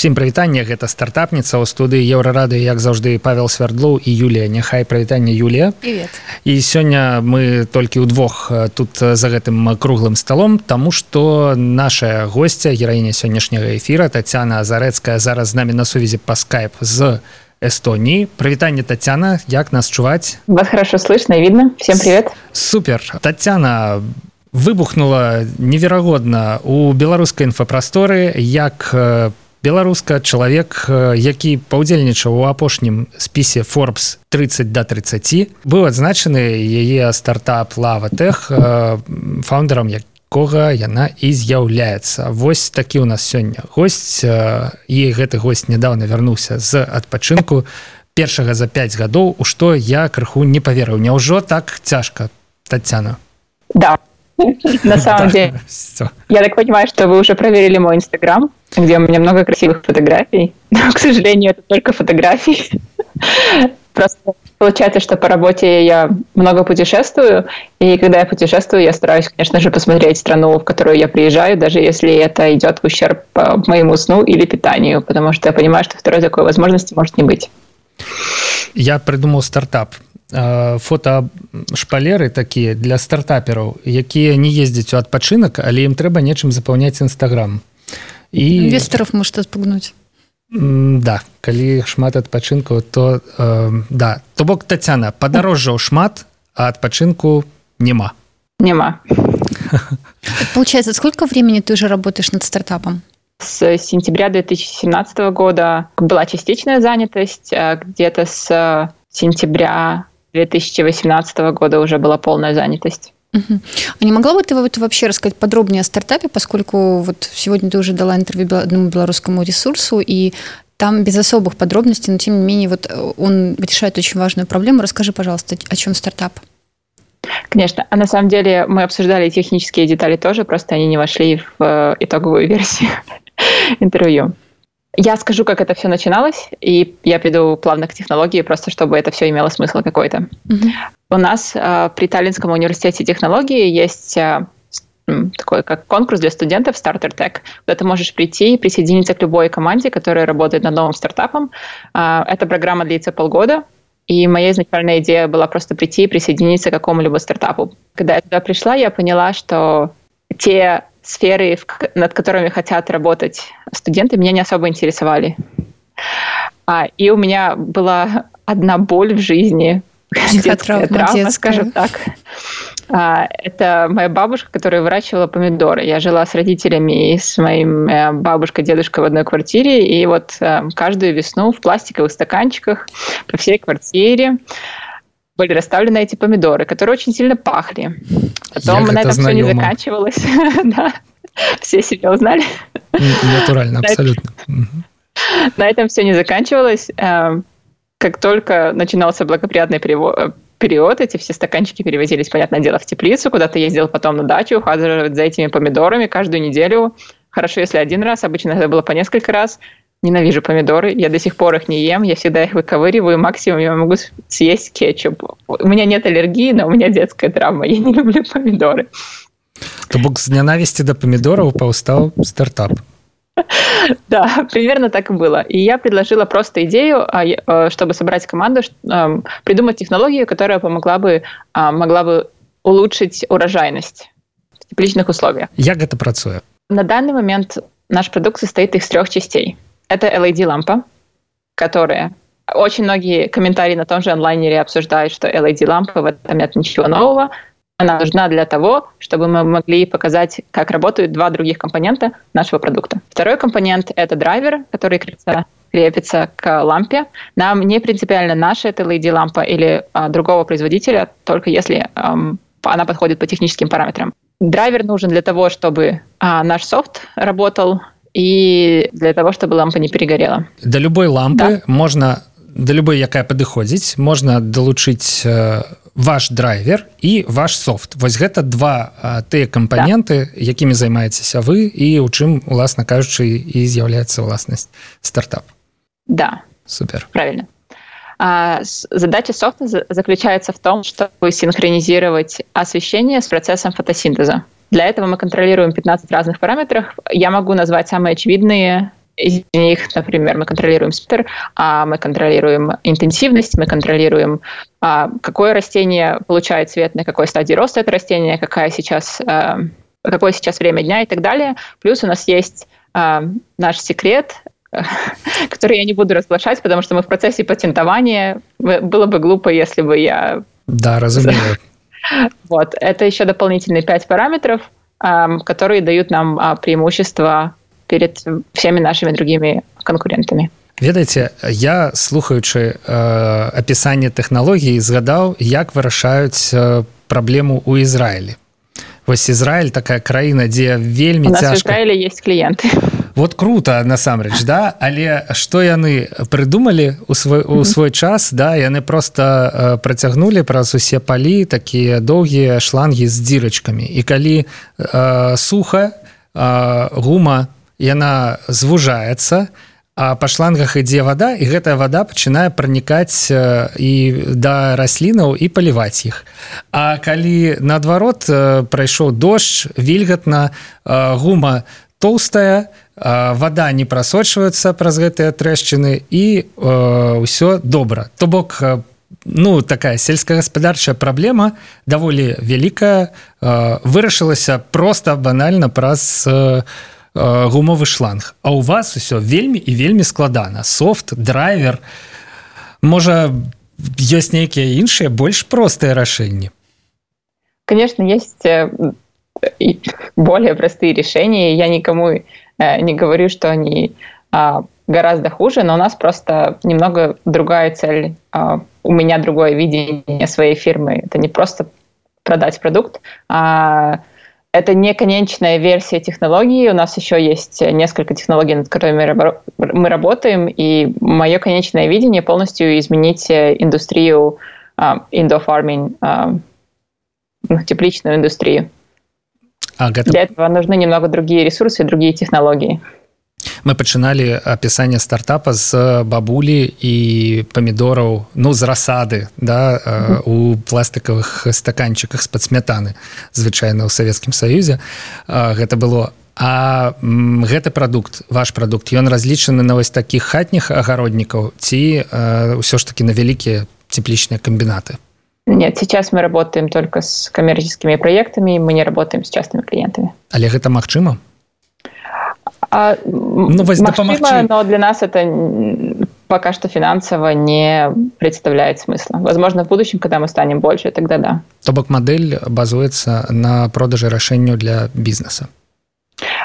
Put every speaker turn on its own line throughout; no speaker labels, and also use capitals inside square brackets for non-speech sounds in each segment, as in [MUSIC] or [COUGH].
Всім прывітанне гэта стартапніца ў студыі еўрарады як заўжды павел свярдлоў і Юлія. Няхай прывітанне Юлія. І сёння мы толькі ўдвох тут за гэтым круглым сталом Таму што наша госця гераіня сённяшняга эфіра Тацяна зарэцкая зараз з намі на сувязі па скайп з Эстоніі. Прывітанне Тацяна як нас чуваць?
Вас хорошо слышно видно. Всем привет.
супер. Тацяна выбухнула неверагодна у беларускай інфапрасторы як беларуска чалавек які паўдзельнічаў у апошнім спісе Forbes 30 до 30 быў адзначаны яе стартап лаватэх фаундерам якога яна і з'яўляецца. Восьось такі у нас сёння госць і гэты гость нядаўна вярнуўся з адпачынку. Першага за 5 гадоў у што я крыху не паверыў. Няўжо так цяжка татяна
да [LAUGHS] на самом деле я так понимаю что вы уже проверили мой инстаграм где у меня много красивых фотографий. [LAUGHS] Но, к сожалению, это только фотографии. [LAUGHS] Просто получается, что по работе я много путешествую, и когда я путешествую, я стараюсь, конечно же, посмотреть страну, в которую я приезжаю, даже если это идет в ущерб моему сну или питанию, потому что я понимаю, что второй такой возможности может не быть.
Я придумал стартап фото шпалеры такія для стартапераў якія не ездзяць у адпачынак але ім трэба нечым запаўняць нстаграм
і інвесторов может отпугнуть?
Да калі шмат адпачынку то э, да. То бок татяна падарожжаў шмат а адпачынку няма.
Няма. [LAUGHS]
Получается сколько времени ты уже работаешь над стартапом?
С сентября 2017 года. Была частичная занятость где-то с сентября 2018 года уже была полная занятость
Угу. А не могла бы ты вот вообще рассказать подробнее о стартапе, поскольку вот сегодня ты уже дала интервью одному белорусскому ресурсу, и там без особых подробностей, но тем не менее вот он решает очень важную проблему. Расскажи, пожалуйста, о чем стартап?
Конечно. А на самом деле мы обсуждали технические детали тоже, просто они не вошли в э, итоговую версию [LAUGHS] интервью. Я скажу, как это все начиналось, и я приду плавно к технологии, просто чтобы это все имело смысл какой-то. Mm-hmm. У нас э, при Таллинском университете технологии есть э, такой как конкурс для студентов Starter Tech, куда ты можешь прийти и присоединиться к любой команде, которая работает над новым стартапом. Э, эта программа длится полгода, и моя изначальная идея была просто прийти и присоединиться к какому-либо стартапу. Когда я туда пришла, я поняла, что те сферы, над которыми хотят работать студенты, меня не особо интересовали. А, и у меня была одна боль в жизни, детская травма, травма детская. скажем так. А, это моя бабушка, которая выращивала помидоры. Я жила с родителями и с моим э, бабушкой, дедушкой в одной квартире, и вот э, каждую весну в пластиковых стаканчиках по всей квартире были расставлены эти помидоры, которые очень сильно пахли. Потом Я на этом знаю, все не заканчивалось. [LAUGHS] да. Все себя узнали.
Натурально, абсолютно.
На этом все не заканчивалось. Эм, как только начинался благоприятный период, эти все стаканчики перевозились, понятное дело, в теплицу, куда-то ездил потом на дачу, ухаживать за этими помидорами каждую неделю. Хорошо, если один раз, обычно это было по несколько раз. Ненавижу помидоры, я до сих пор их не ем, я всегда их выковыриваю, максимум я могу съесть кетчуп. У меня нет аллергии, но у меня детская травма, я не люблю помидоры.
То бок з нянавісці да памідораў паўстаў стартап. [LAUGHS]
Да, примерно так и было. И я предложила просто идею, а, э, чтобы собрать команду, придумать технологию, которая помогла бы, а, могла бы улучшить урожайность в тепличных условиях.
Як это працуе?
На данный момент наш продукт состоит из трех частей. это LED-лампа, которая очень многие комментарии на том же онлайнере обсуждают, что LED-лампа, в этом нет ничего нового. Она нужна для того, чтобы мы могли показать, как работают два других компонента нашего продукта. Второй компонент — это драйвер, который крепится, крепится к лампе. Нам не принципиально наша это LED-лампа или а, другого производителя, только если ам, она подходит по техническим параметрам. Драйвер нужен для того, чтобы а, наш софт работал і для того чтобы лампа не перегорела
да любой лампы да. можна да любой якая падыходзіць можна далучыць э, ваш драйвер і ваш софт вось гэта два э, тыя кампаненты да. якімі займаецеся вы і у чым уласна кажучы і з'яўляецца ўласнасць стартап
да
супер
правильно а, задача софта заключается в том чтобы синхронизировать освещение с процессом фотосинтеза Для этого мы контролируем 15 разных параметров. Я могу назвать самые очевидные из них, например, мы контролируем спектр, а мы контролируем интенсивность, мы контролируем, а, какое растение получает цвет, на какой стадии роста это растение, какая сейчас, а, какое сейчас время дня и так далее. Плюс у нас есть наш секрет, [LAUGHS] который я не буду разглашать, потому что мы в процессе патентования. Было бы глупо, если бы я...
Да, разумею.
Вот. Это еще дополнительные пять параметров, которые дают нам преимущество перед всеми нашими другими конкурентами.
ведаеце я слухаючы э, апісанне тэхналогій згадаў як вырашаюць э, праблему ў Ізраілі вось Ізраиль такая краіна дзе вельмі
цяжка есть кліенты
вот круто насамрэч да? Але што яны прыдумалі у свой у свой час да яны просто э, працягнулі праз усе палі такія доўгія шланги з дзірачкамі. І калі э, суха э, гума яна звужаецца а па шлангах ідзе вода і гэтая вода пачынае пранікаць і да раслінаў і паліваць іх. А калі наадварот прайшоў дождж вільгатна гума толстая вода не прасочваецца праз гэтыя трэшчыны і ўсё добра. То бок ну такая сельскагаспадарчая праблема даволі вялікая вырашылася просто банальна праз Э, гумовы шланг. А у вас усё вельмі і вельмі складана. Софт драйвер можа ёсць нейкія іншыя больш простыя рашэнні?
Конечно есть э, более простые решения я никому э, не говорю что они а, гораздо хуже но у нас просто немного другая цель а, у меня другое видение своей фирмы это не просто продать продукт а это не конечная версия технологии. У нас еще есть несколько технологий, над которыми мы работаем. И мое конечное видение полностью изменить индустрию uh, indoor farming, uh, тепличную индустрию. А, Для этого нужны немного другие ресурсы другие технологии.
мы пачыналі апісанне стартапа з бабулі і памідораў ну з расады да у пластикавых стаканчыках з-пад смятаны звычайна ў савецкім саюзе гэта было а гэты прадукт ваш прадукт ён разлічаны на вось такіх хатніх агароднікаў ці ўсё ж таки на вялікія тепличныя комбінаты
Нет, сейчас мы работаем только с коммерческими проектами, мы не работаем с частными клиентами.
Але гэта магчыма?
А, ну, Машина, но для нас это пока что финансово не представляет смысла. Возможно, в будущем, когда мы станем больше, тогда да.
То бок модель базуется на продаже решению для бизнеса.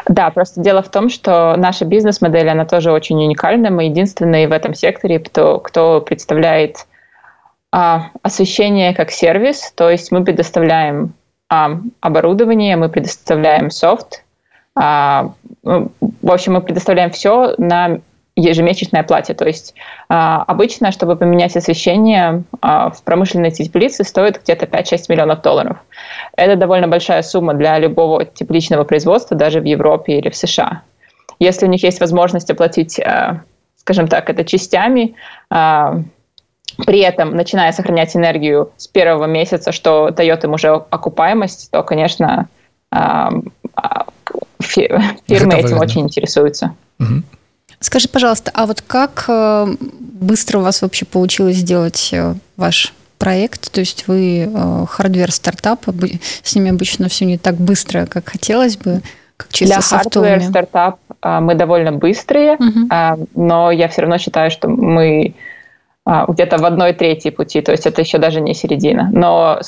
Да, просто дело в том, что наша бизнес-модель, она тоже очень уникальна. Мы единственные в этом секторе, кто, кто представляет а, освещение как сервис, то есть мы предоставляем а, оборудование, мы предоставляем софт, а, ну, в общем, мы предоставляем все на ежемесячной оплате. То есть а, обычно, чтобы поменять освещение а, в промышленной теплице, стоит где-то 5-6 миллионов долларов. Это довольно большая сумма для любого тепличного производства, даже в Европе или в США. Если у них есть возможность оплатить, скажем так, это частями, при этом начиная сохранять энергию с первого месяца, что дает им уже окупаемость, то, конечно, [LAUGHS] фирмы Это этим очень интересуются.
Угу. Скажи, пожалуйста, а вот как э, быстро у вас вообще получилось сделать э, ваш проект? То есть вы э, hardware-стартап, с ними обычно все не так быстро, как хотелось бы, как
чисто Для hardware-стартап мы довольно быстрые, угу. но я все равно считаю, что мы а, где-то в одной трети пути, то есть это еще даже не середина. Но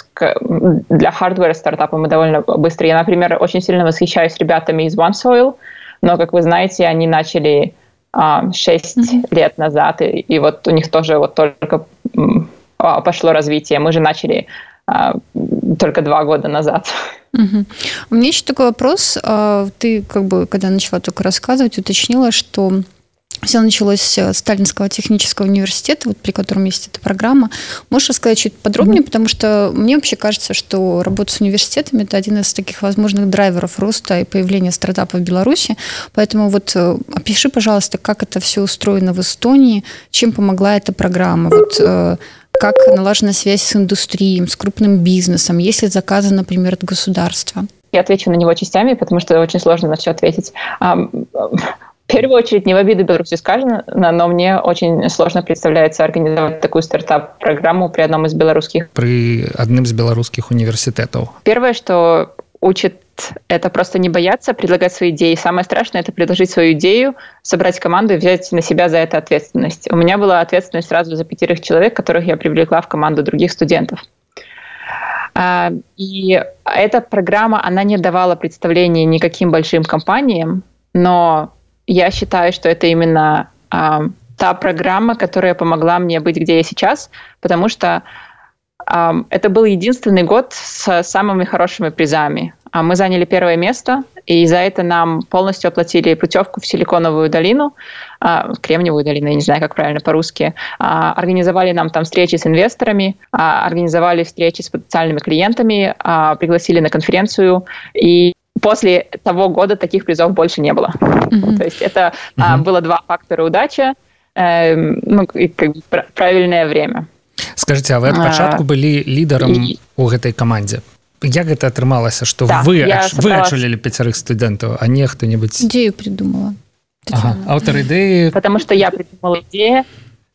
для хардвера стартапа мы довольно быстро. Я, например, очень сильно восхищаюсь ребятами из OneSoil, но, как вы знаете, они начали а, 6 mm-hmm. лет назад, и, и вот у них тоже вот только а, пошло развитие. Мы же начали а, только два года назад.
Угу. У меня еще такой вопрос. А, ты, как бы, когда начала только рассказывать, уточнила, что все началось с Сталинского технического университета, вот, при котором есть эта программа. Можешь рассказать чуть подробнее, mm-hmm. потому что мне вообще кажется, что работа с университетами – это один из таких возможных драйверов роста и появления стартапов в Беларуси. Поэтому вот э, опиши, пожалуйста, как это все устроено в Эстонии, чем помогла эта программа, вот, э, как налажена связь с индустрией, с крупным бизнесом, есть ли заказы, например, от государства?
Я отвечу на него частями, потому что очень сложно на все ответить В первую очередь, не в обиду Беларуси сказано, но мне очень сложно представляется организовать такую стартап-программу при одном из белорусских.
При одном из белорусских университетов.
Первое, что учит это просто не бояться предлагать свои идеи. Самое страшное – это предложить свою идею, собрать команду и взять на себя за это ответственность. У меня была ответственность сразу за пятерых человек, которых я привлекла в команду других студентов. А, и эта программа, она не давала представления никаким большим компаниям, но я считаю, что это именно а, та программа, которая помогла мне быть где я сейчас, потому что это был единственный год с самыми хорошими призами. А мы заняли первое место, и за это нам полностью оплатили путевку в Силиконовую долину, а, Кремниевую долину, я не знаю, как правильно по-русски. А, организовали нам там встречи с инвесторами, организовали встречи с потенциальными клиентами, пригласили на конференцию, и после того года таких призов больше не было. Mm-hmm. То есть это mm-hmm. было два фактора удачи, э, ну, и как бы правильное время.
скажите а вы ад пачатку былі лідарам у гэтай камандзе як гэта атрымалася что да, вы вы адчулілі пяцярых студэнтаў а не хто-нибудь
идею придумала
ага. аўтар ідэі
потому что я придумала идея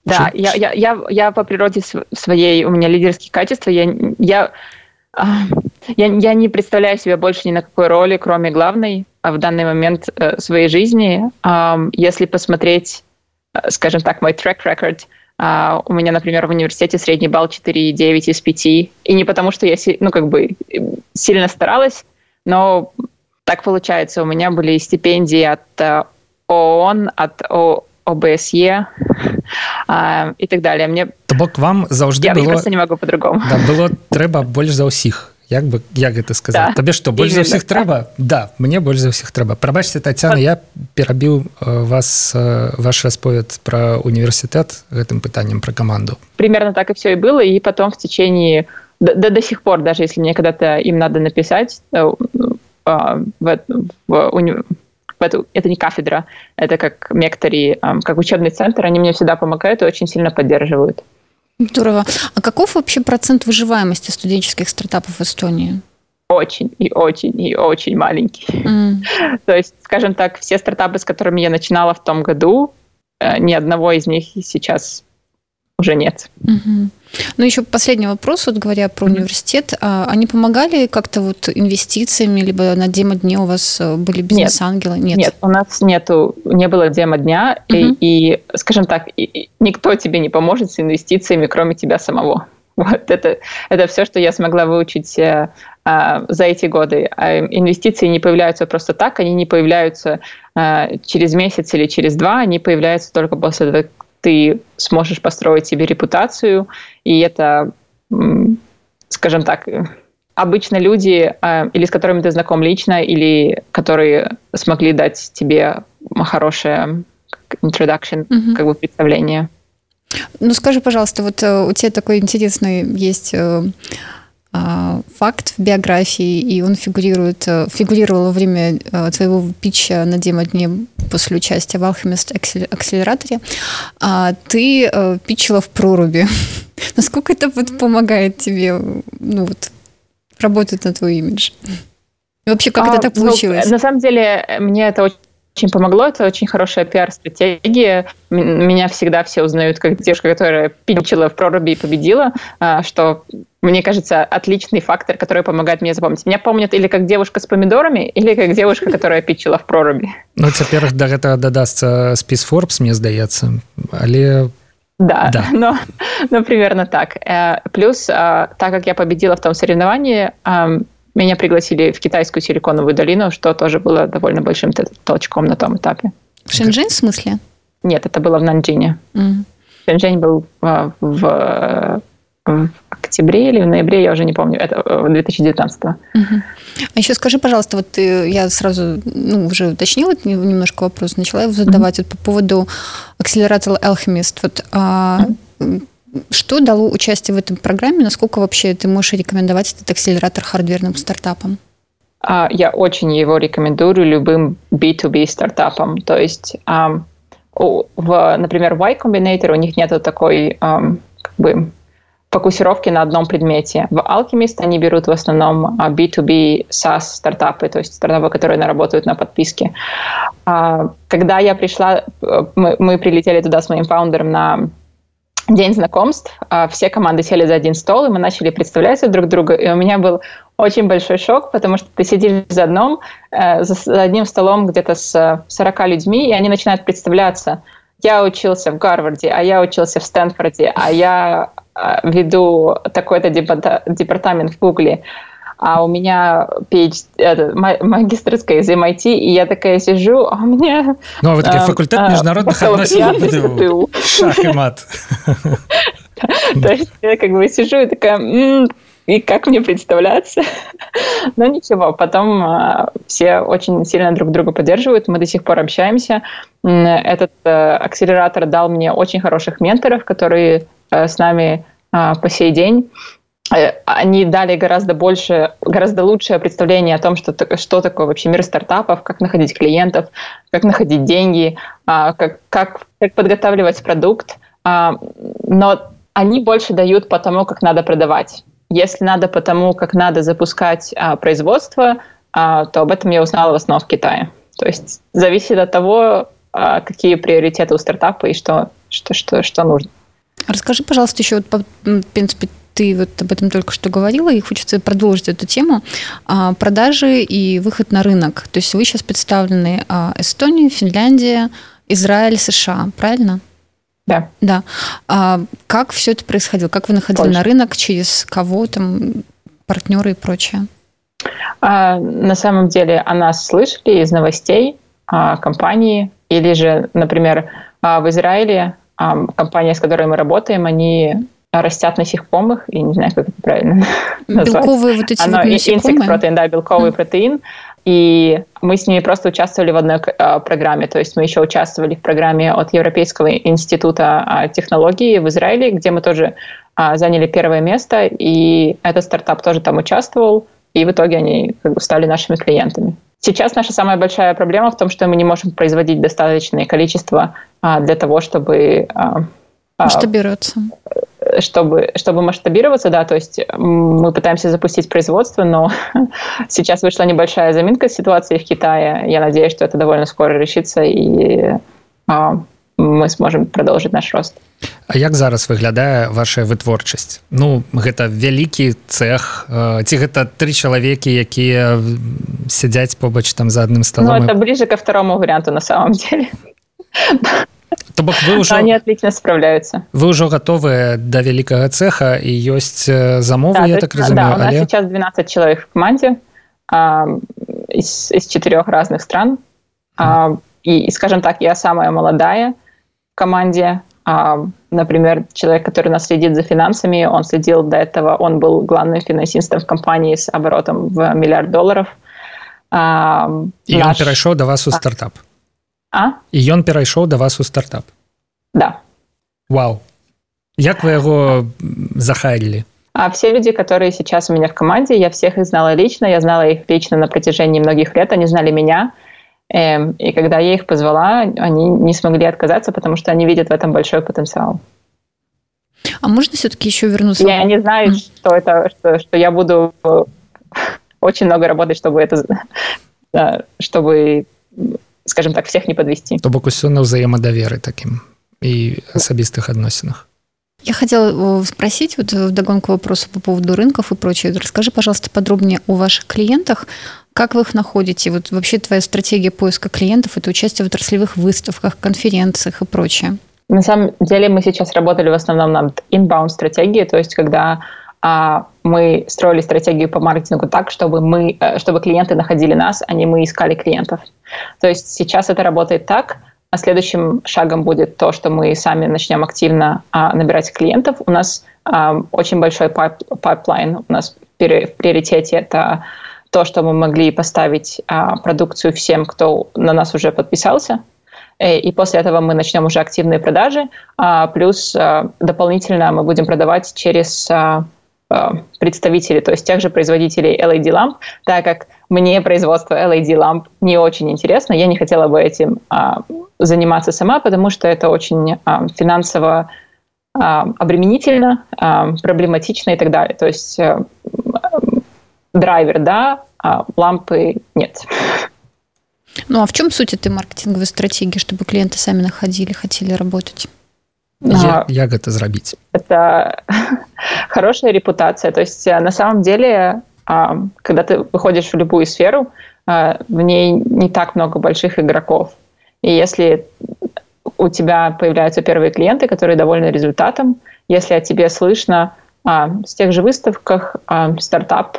да я, я, я, я по природе своей у меня лидерские качества я, я, я, я не представляю себя больше ни на какой роли кроме главной а в данный момент э, своей жизни если посмотреть э, скажем так мой трек рекорд Uh, у меня, например, в университете средний балл 4,9 из 5. И не потому, что я ну, как бы сильно старалась, но так получается. У меня были стипендии от uh, ООН, от О, ОБСЕ uh, и так далее. Мне...
То бок вам заўжды
я, было... я просто не могу по-другому.
Да, было трэба больш за ўсіх як бы як гэта сказаць да. табе што больш за ўсіх трэба да мне больш за ўсіх трэба прабачце Тацяна я перабіў э, вас э, ваш расповед про універсітэт гэтым пытаннем про команду
примерно так и все и было и потом в течение до, до, до сих пор даже если мне когда-то им надо написать э, в, в, в эту, это не кафедра, это как мектори, как учебный центр, они мне всегда помогают и очень сильно поддерживают.
Здорово. А каков вообще процент выживаемости студенческих стартапов в Эстонии?
Очень и очень и очень маленький. Mm. [LAUGHS] То есть, скажем так, все стартапы, с которыми я начинала в том году, э, ни одного из них сейчас уже нет.
Угу. Ну, еще последний вопрос, вот говоря про университет. А, они помогали как-то вот инвестициями, либо на демо-дне у вас э, были бизнес-ангелы?
Нет. Нет, у нас нету, не было демо-дня, и, и, скажем так, и, никто тебе не поможет с инвестициями, кроме тебя самого. [LAUGHS] Вот это, это все, что я смогла выучить э, э, за эти годы. А инвестиции не появляются просто так, они не появляются э, через месяц или через два, они появляются только после ты сможешь построить себе репутацию, и это, скажем так, обычно люди, а, или с которыми ты знаком лично, или которые смогли дать тебе хорошее introduction, mm-hmm. как бы представление.
Ну скажи, пожалуйста, вот э, у тебя такой интересный есть э, факт в биографии, и он фигурирует, э, фигурировал во время э, твоего питча на демо-дне после участия в Alchemist акселераторе. А ты э, питчила в проруби. [LAUGHS] Насколько это вот помогает тебе ну, вот, работать на твой имидж? И вообще, как а, это так ну, получилось?
Ну, на самом деле, мне это очень очень помогло. Это очень хорошая пиар-стратегия. Меня всегда все узнают как девушка, которая пинчила в проруби и победила, а, что, мне кажется, отличный фактор, который помогает мне запомнить. Меня помнят или как девушка с помидорами, или как девушка, которая пичила в проруби.
Ну, теперь до этого дадастся спис Forbes, мне сдается. Але
да, да. Но, но примерно так. Э, плюс, а, так как я победила в том соревновании, меня пригласили в китайскую силиконовую долину, что тоже было довольно большим толчком на том этапе.
В Шэньчжэнь в смысле?
Нет, это было в Нанджине. Mm. Шэньчжэнь был а, в, в октябре или в ноябре, я уже не помню, это 2019 -го.
Угу. А еще скажи, пожалуйста, вот ты, я сразу ну, уже уточнила немножко вопрос, начала его задавать угу. вот по поводу акселератора Alchemist. Вот, а, угу что дало участие в этом программе? Насколько вообще ты можешь рекомендовать этот акселератор хардверным стартапам?
А, я очень его рекомендую любым B2B стартапам. То есть, в, например, Y Combinator у них нет такой как бы фокусировки на одном предмете. В Alchemist они берут в основном B2B SaaS стартапы, то есть стартапы, которые работают на подписке. Когда я пришла, мы, мы прилетели туда с моим фаундером на день знакомств, все команды сели за один стол, и мы начали представляться друг друга, и у меня был очень большой шок, потому что ты сидишь за одном, э, за одним столом где-то с 40 людьми, и они начинают представляться. Я учился в Гарварде, а я учился в Стэнфорде, а я э, веду такой-то департамент в Гугле, а у меня PhD, это, магистрская из MIT, и я такая сижу, а у меня...
Ну, а вы такие, факультет а, международных отношений. Шах и мат. [LAUGHS]
То есть я как бы сижу и такая, и как мне представляться. [LAUGHS] Но ничего, потом э, все очень сильно друг друга поддерживают, мы до сих пор общаемся. Этот э, акселератор дал мне очень хороших менторов, которые э, с нами э, по сей день. Э, они дали гораздо больше, гораздо лучшее представление о том, что, что такое вообще мир стартапов, как находить клиентов, как находить деньги, как, как, как подготавливать продукт. Э, но они больше дают по тому, как надо продавать. Если надо потому, как надо запускать а, производство, а, то об этом я узнала в основном в Китае. То есть зависит от того, а, какие приоритеты у стартапа и что, что, что, что нужно.
Расскажи, пожалуйста, еще, вот, в принципе, ты вот об этом только что говорила, и хочется продолжить эту тему. А, продажи и выход на рынок. То есть вы сейчас представлены а, Эстония, Финляндия, Израиль, США, правильно?
Да.
Да. А как все это происходило? Как вы находили Польша. на рынок? Через кого там? Партнеры и прочее?
А, на самом деле о нас слышали из новостей а, компании или же, например, а, в Израиле а, компания, с которой мы работаем, они растят насекомых, я не знаю, как это правильно
Белковые вот эти
Оно, вот насекомые? протеин, да, белковый mm. протеин. И мы с ними просто участвовали в одной э, программе. То есть мы еще участвовали в программе от Европейского института э, технологий в Израиле, где мы тоже э, заняли первое место. И этот стартап тоже там участвовал. И в итоге они как бы, стали нашими клиентами. Сейчас наша самая большая проблема в том, что мы не можем производить достаточное количество э, для того, чтобы...
Масштабироваться
чтобы, чтобы масштабироваться, да, то есть мы пытаемся запустить производство, но [LAUGHS] сейчас вышла небольшая заминка ситуации в Китае. Я надеюсь, что это довольно скоро решится, и а, мы сможем продолжить наш рост.
А як зараз выглядае ваша вытворчасць Ну гэта вялікі цех ці гэта три чалавекі якія сядзяць побач там за адным столом
ну, это ближе ко второму варианту на самом деле [LAUGHS]
То бок вы уже [LAUGHS]
они отлично справляются
вы ўжо готовы до вялікага цеха і ёсць замовы да, я так разумею
да, у нас але... сейчас 12 человек в команде а, из, из четырех разных стран а, и, скажем так я самая молодая в команде а, например человек который нас следит за финансами он следил до этого он был главным финансистом в компании с оборотом в миллиард долларов
а, и наш... он перайшоў до вас у стартап а
А?
І ён перайшоў да вас у стартап.
Да.
Вау. Як вы яго захарили?
А все люди, которые сейчас у меня в команде, я всех их знала лично, я знала их лично на протяжении многих лет, они знали меня. Эм, и когда я их позвала, они не смогли отказаться, потому что они видят в этом большой потенциал.
А можно все-таки еще вернуться?
Я не знаю, mm. что это, что, что я буду [LAUGHS] очень много работать, чтобы это, [LAUGHS] чтобы скажем так всех не подвести
то бок усё на ўзаемадаверы таким и асабістых адносінах
Я хотела э, спросить вот в догонку вопроса по поводу рынков и прочее. Расскажи, пожалуйста, подробнее о ваших клиентах. Как вы их находите? Вот вообще твоя стратегия поиска клиентов – это участие в отраслевых выставках, конференциях и прочее.
На самом деле мы сейчас работали в основном над inbound стратегией, то есть когда а, мы строили стратегию по маркетингу так, чтобы, мы, э, чтобы клиенты находили нас, а не мы искали клиентов. То есть сейчас это работает так, а следующим шагом будет то, что мы сами начнем активно а, набирать клиентов. У нас а, очень большой pipe, pipeline. У нас в приоритете это то, что мы могли поставить а, продукцию всем, кто на нас уже подписался. Э, и после этого мы начнем уже активные продажи. А, плюс а, дополнительно мы будем продавать через а, представителей, то есть тех же производителей LED ламп, так как мне производство LED ламп не очень интересно, я не хотела бы этим а, заниматься сама, потому что это очень а, финансово обременительно, проблематично и так далее. То есть драйвер, да, а лампы нет.
Ну а в чем суть этой маркетинговой стратегии, чтобы клиенты сами находили, хотели работать?
Я, як это зрабіць [LAUGHS]
это хорошая репутация. То есть э, на самом деле когда ты выходишь в любую сферу э, в ней не так много больших игроков. И если у тебя появляются первые клиенты которые довольны результатом если о тебе слышно с тех же выставках стартап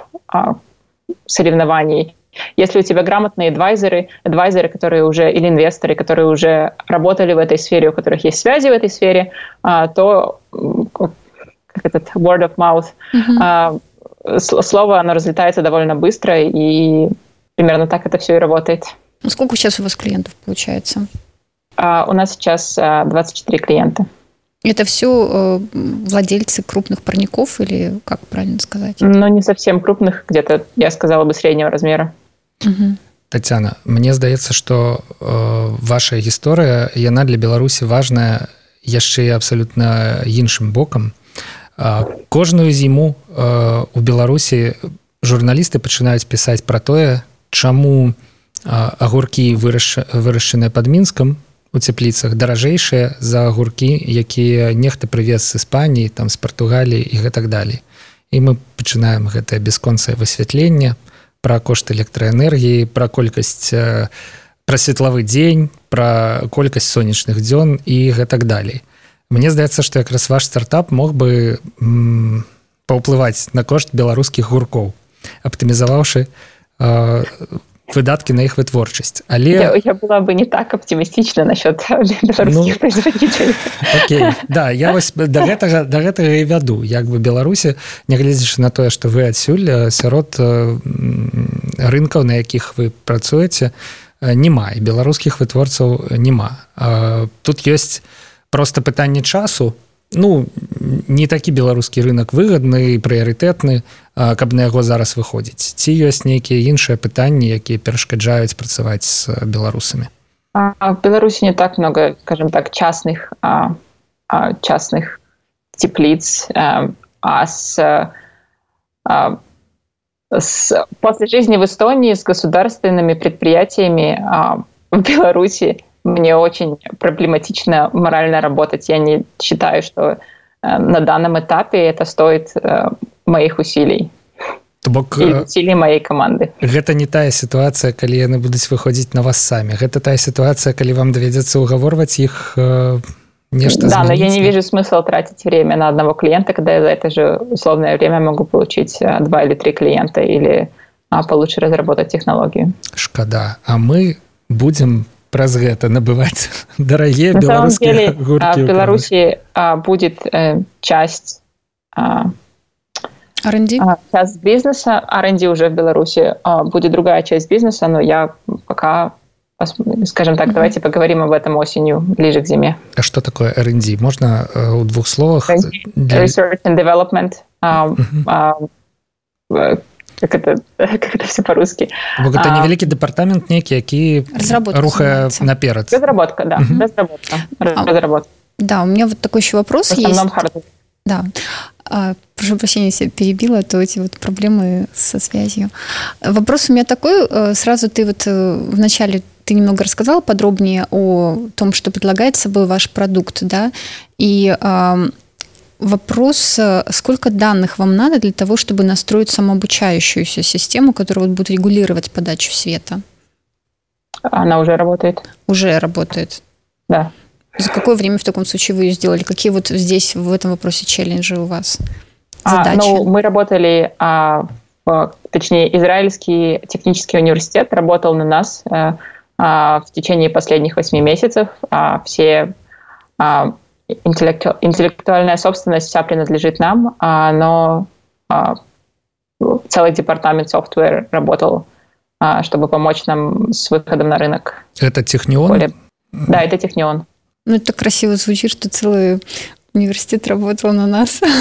соревнований если у тебя грамотные адвайзеры, адвайзеры, которые уже, или инвесторы, которые уже работали в этой сфере, у которых есть связи в этой сфере, а, то как этот word of mouth, mm-hmm. слово, оно разлетается довольно быстро, и примерно так это все и работает.
Ну, сколько сейчас у вас клиентов получается?
А, у нас сейчас 24 клиента.
Это все э, владельцы крупных парников или как правильно сказать?
Ну, не совсем крупных, где-то, я сказала бы, среднего размера.
Угу. Татьяна, мне здаецца, што э, ваша гісторыя яна для Беларусі важная яшчэ абсалютна іншым бокам. Э, кожную зіму э, у Беларусі журналісты пачынаюць пісаць пра тое, чаму э, агуркі вырашчаныя пад мінскам у цепліцах даражэйшыя за агуркі, якія нехта прывез з Іспаніі, там з Партугаліі і гэтак далей. І мы пачынаем гэтае бясконцае высвятленне, пра кошт электраэнергіі пра колькасць пра светлавы дзень пра колькасць сонечных дзён і гэтак далей Мне здаецца што якраз ваш стартап мог бы паўплываць на кошт беларускіх гуркоў аптымізаваўшы выдаткі на іх вытворчасць. Але
я, я была бы не так аптымістычна насчет [LAUGHS] ну,
okay. да я вось да гэтага да гэтага і вяду як бы беларусі нягледзячы на тое што вы адсюль сярод рынкаў на якіх вы працуеце няма і беларускіх вытворцаў няма. Тут ёсць просто пытанне часу ну не такі беларускі рынок выгадны прыярытэтны каб на яго зараз выходзіць ці ёсць нейкія іншыя пытанні якія перашкаджаюць працаваць з беларусамі
в беларусі не так много скажем так частных а, а, частных теплиц а, а с, а, с после жизни в эстонии с государственными предприятиями а, в беларуси мне очень проблематично морально работать. Я не считаю, что э, на данном этапе это стоит э, моих усилий.
бок
усилий моей команды
гэта не тая сітуацыя калі яны будуць выходзіць на вас самі гэта тая сітуацыя калі вам давядзецца угаворваць іх э, нешта
да, но я не вижу смысла тратить время на одного клиента когда я за это же условное время могу получить два или три клиента или а, получше разработать технологию
шкада а мы будем праз гэта набываць дарагія беларускія
гуркі в беларусі будет э, часть
R&D?
часть бизнеса R&D уже в беларуси будет другая часть бизнеса но я пока скажем так, mm-hmm. давайте поговорим об этом осенью, ближе к зиме.
А что такое R&D? Можно э, в двух словах?
Для... Research and Development. Uh, mm-hmm. как это, [LAUGHS] как это все по-русски.
Бо это невеликий департамент некий, які рухае наперад.
Разработка, да, угу. разработка. А, разработка.
Да, у меня вот такой еще вопрос
В
есть.
Hardware.
Да. А, прошу прощения, если перебила, то эти вот проблемы со связью. Вопрос у меня такой. Э, сразу ты вот э, вначале ты немного рассказала подробнее о том, что предлагает собой ваш продукт, да, и вопрос, э, сколько данных вам надо для того, чтобы настроить самообучающуюся систему, которая вот будет регулировать подачу света?
Она уже работает.
Уже работает?
Да.
За какое время в таком случае вы ее сделали? Какие вот здесь в этом вопросе челленджи у вас? Задачи?
А, ну, мы работали, а, в, точнее, Израильский технический университет работал на нас а, а, в течение последних восьми месяцев. А, все а, интеллекту, интеллектуальная собственность вся принадлежит нам, а, но а, целый департамент software работал, а, чтобы помочь нам с выходом на рынок.
Это Технион? Более...
Да, это Технион.
Ну, это красиво звучит, что целый университет работал на нас. [LAUGHS]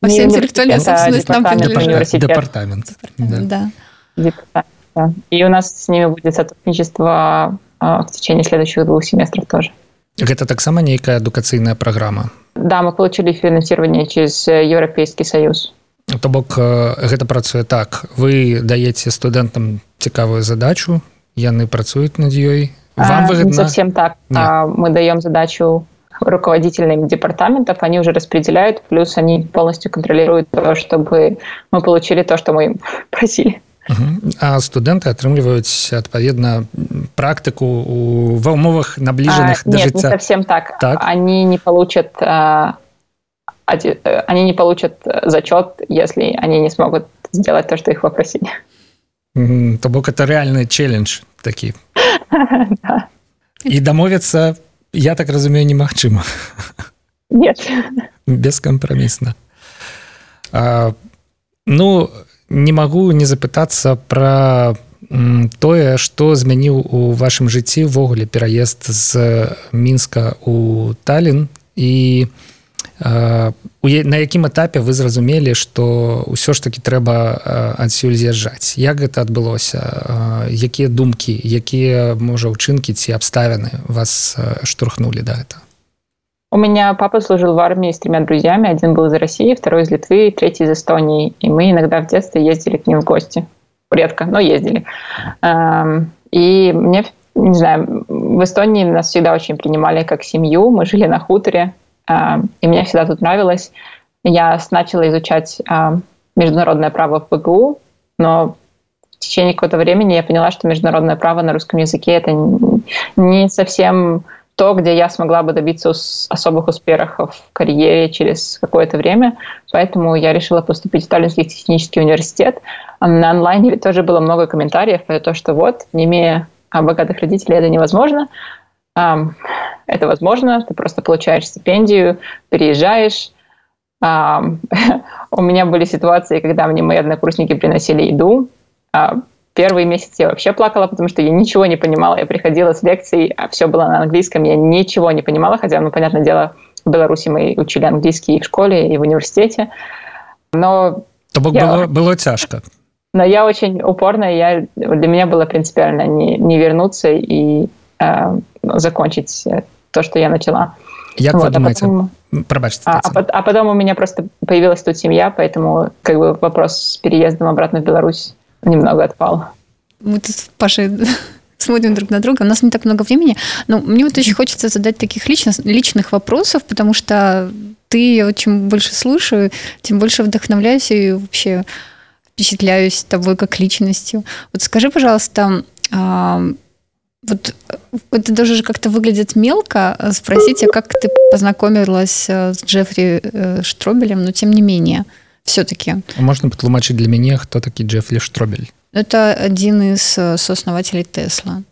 А вся интеллектуальная собственность нам
принадлежит. Департамент.
Да.
Департамент. И у нас с ними будет сотрудничество в течение следующих двух семестров тоже.
Гэта таксама нейкая адукацыйная праграма?
Да, мы получили финансирование через Европейский Союз.
То бок гэта працуе так. Вы даеце студэнтам цікавую задачу яны працуюць над ёй.
Вам выгодно... не совсем так. А, мы даем задачу руководителям департаментов они уже распределяют плюс они полностью контролируют то чтобы мы получили то что мы [LAUGHS] просили
а студэнты атрымліваюць адпаведна практыку у ва умовах набліжаных
а, нет, жыцця совсем так. так они не получат а, они не получат зачет если они не смогут сделать то что их попросили
то бок это реальный челлендж такі [LAUGHS] і дамовіцца я так разумею немагчыма
нет [LAUGHS]
бескампрамісна ну не магу не запытацца про тое что змяніў у вашым жыцці ввогуле пераезд з мінска у талін і на якім этапе вы зразумелі што ўсё ж таки трэба адсюль з'язджаць? Як гэта адбылося? Якія думкі якія можа ўчынкі ці абставіны вас штурхнули да это
у меня папа служил в армии с тремя друзьями. Один был из россии второй из литвы третий из эстонии. И мы иногда в детстве ездили к ним в гости. Редко но ездили. И мне не знаю в эстонии нас всегда очень принимали как семью. Мы жили на хуторе а, и мне всегда тут нравилось. Я начала изучать а, международное право в ПГУ, но в течение какого-то времени я поняла, что международное право на русском языке это не совсем то, где я смогла бы добиться особых успехов в карьере через какое-то время. Поэтому я решила поступить в Таллинский технический университет. На онлайне тоже было много комментариев про то, что вот, не имея богатых родителей, это невозможно. Это возможно, ты просто получаешь стипендию, переезжаешь. [LAUGHS] У меня были ситуации, когда мне мои однокурсники приносили еду. А, первый месяц я вообще плакала, потому что я ничего не понимала. Я приходила с лекцией, а все было на английском, я ничего не понимала, хотя, ну, понятное дело, в Беларуси мы учили английский и в школе, и в университете. Но...
То я... было, было тяжко.
Но я очень упорная, я, для меня было принципиально не, не вернуться и э, закончить э, то, что я начала.
Як вот, вы думаете? А потом,
а, а, а потом у меня просто появилась тут семья, поэтому как бы вопрос с переездом обратно в Беларусь немного отпал.
Мы тут с [LAUGHS] смотрим друг на друга. У нас не так много времени. Но мне вот очень хочется задать таких личных, личных вопросов, потому что ты, чем больше слушаю, тем больше вдохновляюсь и вообще впечатляюсь тобой как личностью. Вот скажи, пожалуйста, вот это даже как-то выглядит мелко спросить, а как ты познакомилась э, с Джеффри э, Штробелем, но тем не менее, все-таки.
Можно потлумачить для меня, кто такой Джеффри Штробель?
Это один из э, сооснователей Тесла.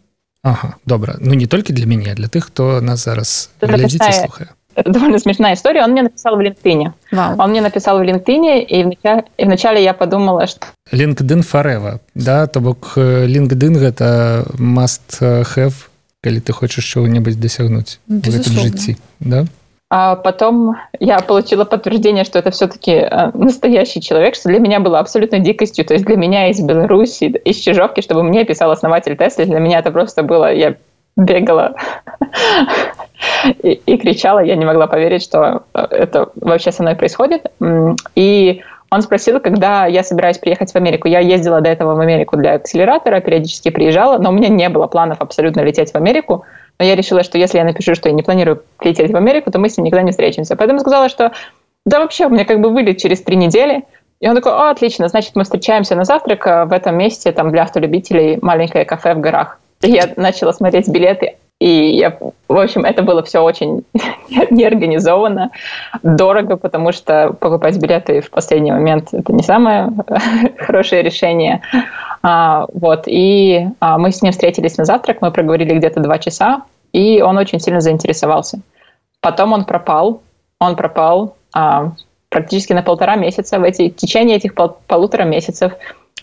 Ага, добра. Ну не только для меня, для тех, кто нас зараз глядит и слухает
довольно смешная история. Он мне написал в LinkedIn. Вау. Он мне написал в LinkedIn, и вначале, и вначале я подумала, что...
LinkedIn forever, да? То бок LinkedIn — это must have, если ты хочешь чего-нибудь досягнуть Безусловно. в этом житті, да?
А потом я получила подтверждение, что это все-таки э, настоящий человек, что для меня было абсолютной дикостью. То есть для меня из Беларуси, из Чижовки, чтобы мне писал основатель Тесли, для меня это просто было... Я бегала [LAUGHS] и, и кричала. Я не могла поверить, что э, это вообще со мной происходит. И он спросил, когда я собираюсь приехать в Америку. Я ездила до этого в Америку для акселератора, периодически приезжала, но у меня не было планов абсолютно лететь в Америку. Но я решила, что если я напишу, что я не планирую лететь в Америку, то мы с ним никогда не встретимся. Поэтому сказала, что да вообще, у меня как бы вылет через три недели. И он такой, о, отлично, значит, мы встречаемся на завтрак э, в этом месте, там для автолюбителей, маленькое кафе в горах. И я начала смотреть билеты, и я, в общем, это было все очень [LAUGHS] неорганизованно, дорого, потому что покупать билеты в последний момент это не самое [LAUGHS] хорошее решение. А, вот, и а, мы с ним встретились на завтрак, мы проговорили где-то два часа, и он очень сильно заинтересовался. Потом он пропал, он пропал а, практически на полтора месяца. В, эти, в течение этих пол, полутора месяцев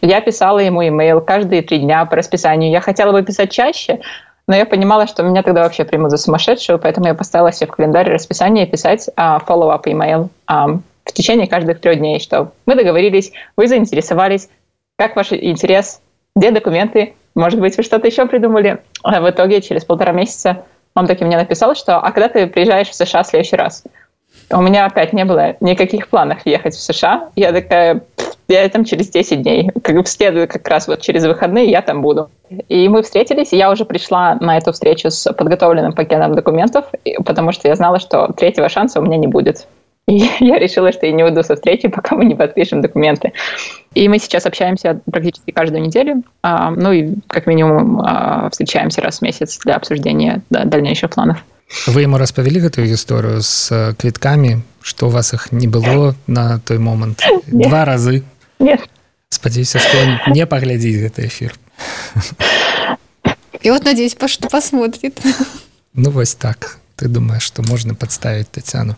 я писала ему имейл каждые три дня по расписанию. Я хотела бы писать чаще, но я понимала, что меня тогда вообще примут за сумасшедшую, поэтому я поставила себе в календарь расписание писать uh, follow-up email um, в течение каждых трех дней, что мы договорились, вы заинтересовались, как ваш интерес, где документы, может быть, вы что-то еще придумали. А в итоге через полтора месяца он таки мне написал, что «А когда ты приезжаешь в США в следующий раз?» У меня опять не было никаких планов ехать в США. Я такая, я там через 10 дней, как бы следую как раз вот через выходные я там буду. И мы встретились, и я уже пришла на эту встречу с подготовленным пакетом документов, потому что я знала, что третьего шанса у меня не будет. И [LAUGHS] я решила, что я не уйду со встречи, пока мы не подпишем документы. И мы сейчас общаемся практически каждую неделю, а, ну и как минимум а, встречаемся раз в месяц для обсуждения дальнейших планов.
Вы ему распавялі гэтую гісторыю з квіткамі, што у вас іх не было на той момант два разы спадзяюся што не паглядзіць гэты эфир
и вот надеюсь по что посмотрит
ну вось так ты думаешь что можно подставить татьяну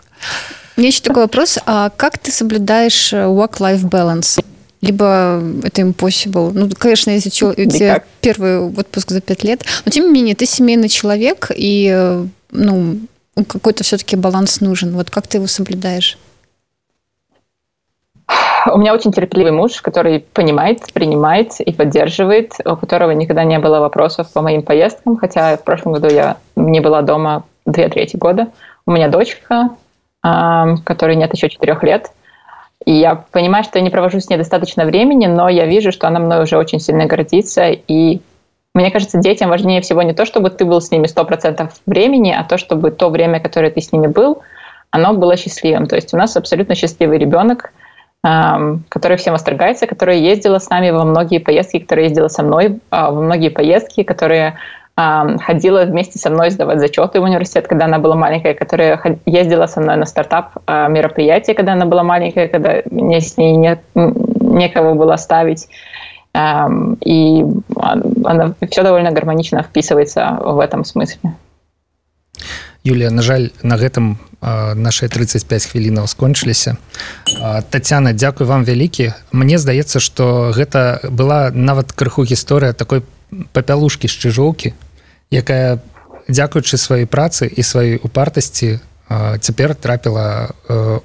мне еще такой вопрос. А как ты соблюдаешь work life balance? Либо это impossible? Ну конечно если у тебя первый отпуск за пять лет. Но тем не менее ты семейный человек и ну какой-то все-таки баланс нужен. Вот как ты его соблюдаешь?
У меня очень терпеливый муж, который понимает, принимает и поддерживает, у которого никогда не было вопросов по моим поездкам, хотя в прошлом году я не была дома две трети года. У меня дочка, которой нет еще четырех лет, и я понимаю, что я не провожу с ней достаточно времени, но я вижу, что она мной уже очень сильно гордится, и мне кажется, детям важнее всего не то, чтобы ты был с ними 100% времени, а то, чтобы то время, которое ты с ними был, оно было счастливым. То есть у нас абсолютно счастливый ребенок, которая всем восторгается, которая ездила с нами во многие поездки, которая ездила со мной а, во многие поездки, которая ходила вместе со мной сдавать зачеты в университет, когда она была маленькая, которая ездила со мной на стартап а, мероприятие, когда она была маленькая, когда мне с ней не, некого было ставить. И она все довольно гармонично вписывается в этом смысле.
Юлія на жаль на гэтым наши 35 хвілінаў скончыліся Тацяна дзякуй вам вялікі Мне здаецца что гэта была нават крыху гісторыя такой папялушкі з чыжоўкі якая дзякуючы сваёй працы і сваёй упартасці цяпер трапіла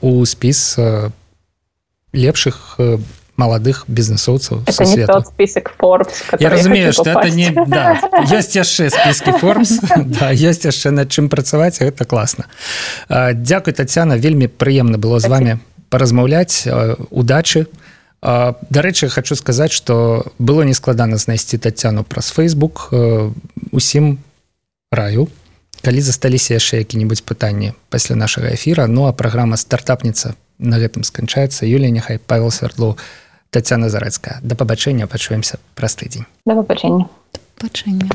у спіс лепшых маладых бізнесоўцаў
список Forbes,
я разумею что это не да, ёсць яшчэ спіски Forbes [LAUGHS] да, ёсць яшчэ над чым працаваць гэта класна Дякуй Тацяна вельмі прыемна было з вами паразмаўляць удачы дарэчы хочу сказаць что было нескладана знайсці Тацяну праз Facebook усім раю. Калі засталіся яшчэ які-нибудь пытанні пасля нашага эфира ну а праграма стартапніца на гэтым сканчаецца. Юлія няхай павел свярдло Тацяна Зарэцкая. Да пабачэння пачуемся праз тыдзень.
Да пабачэння.
Пачэння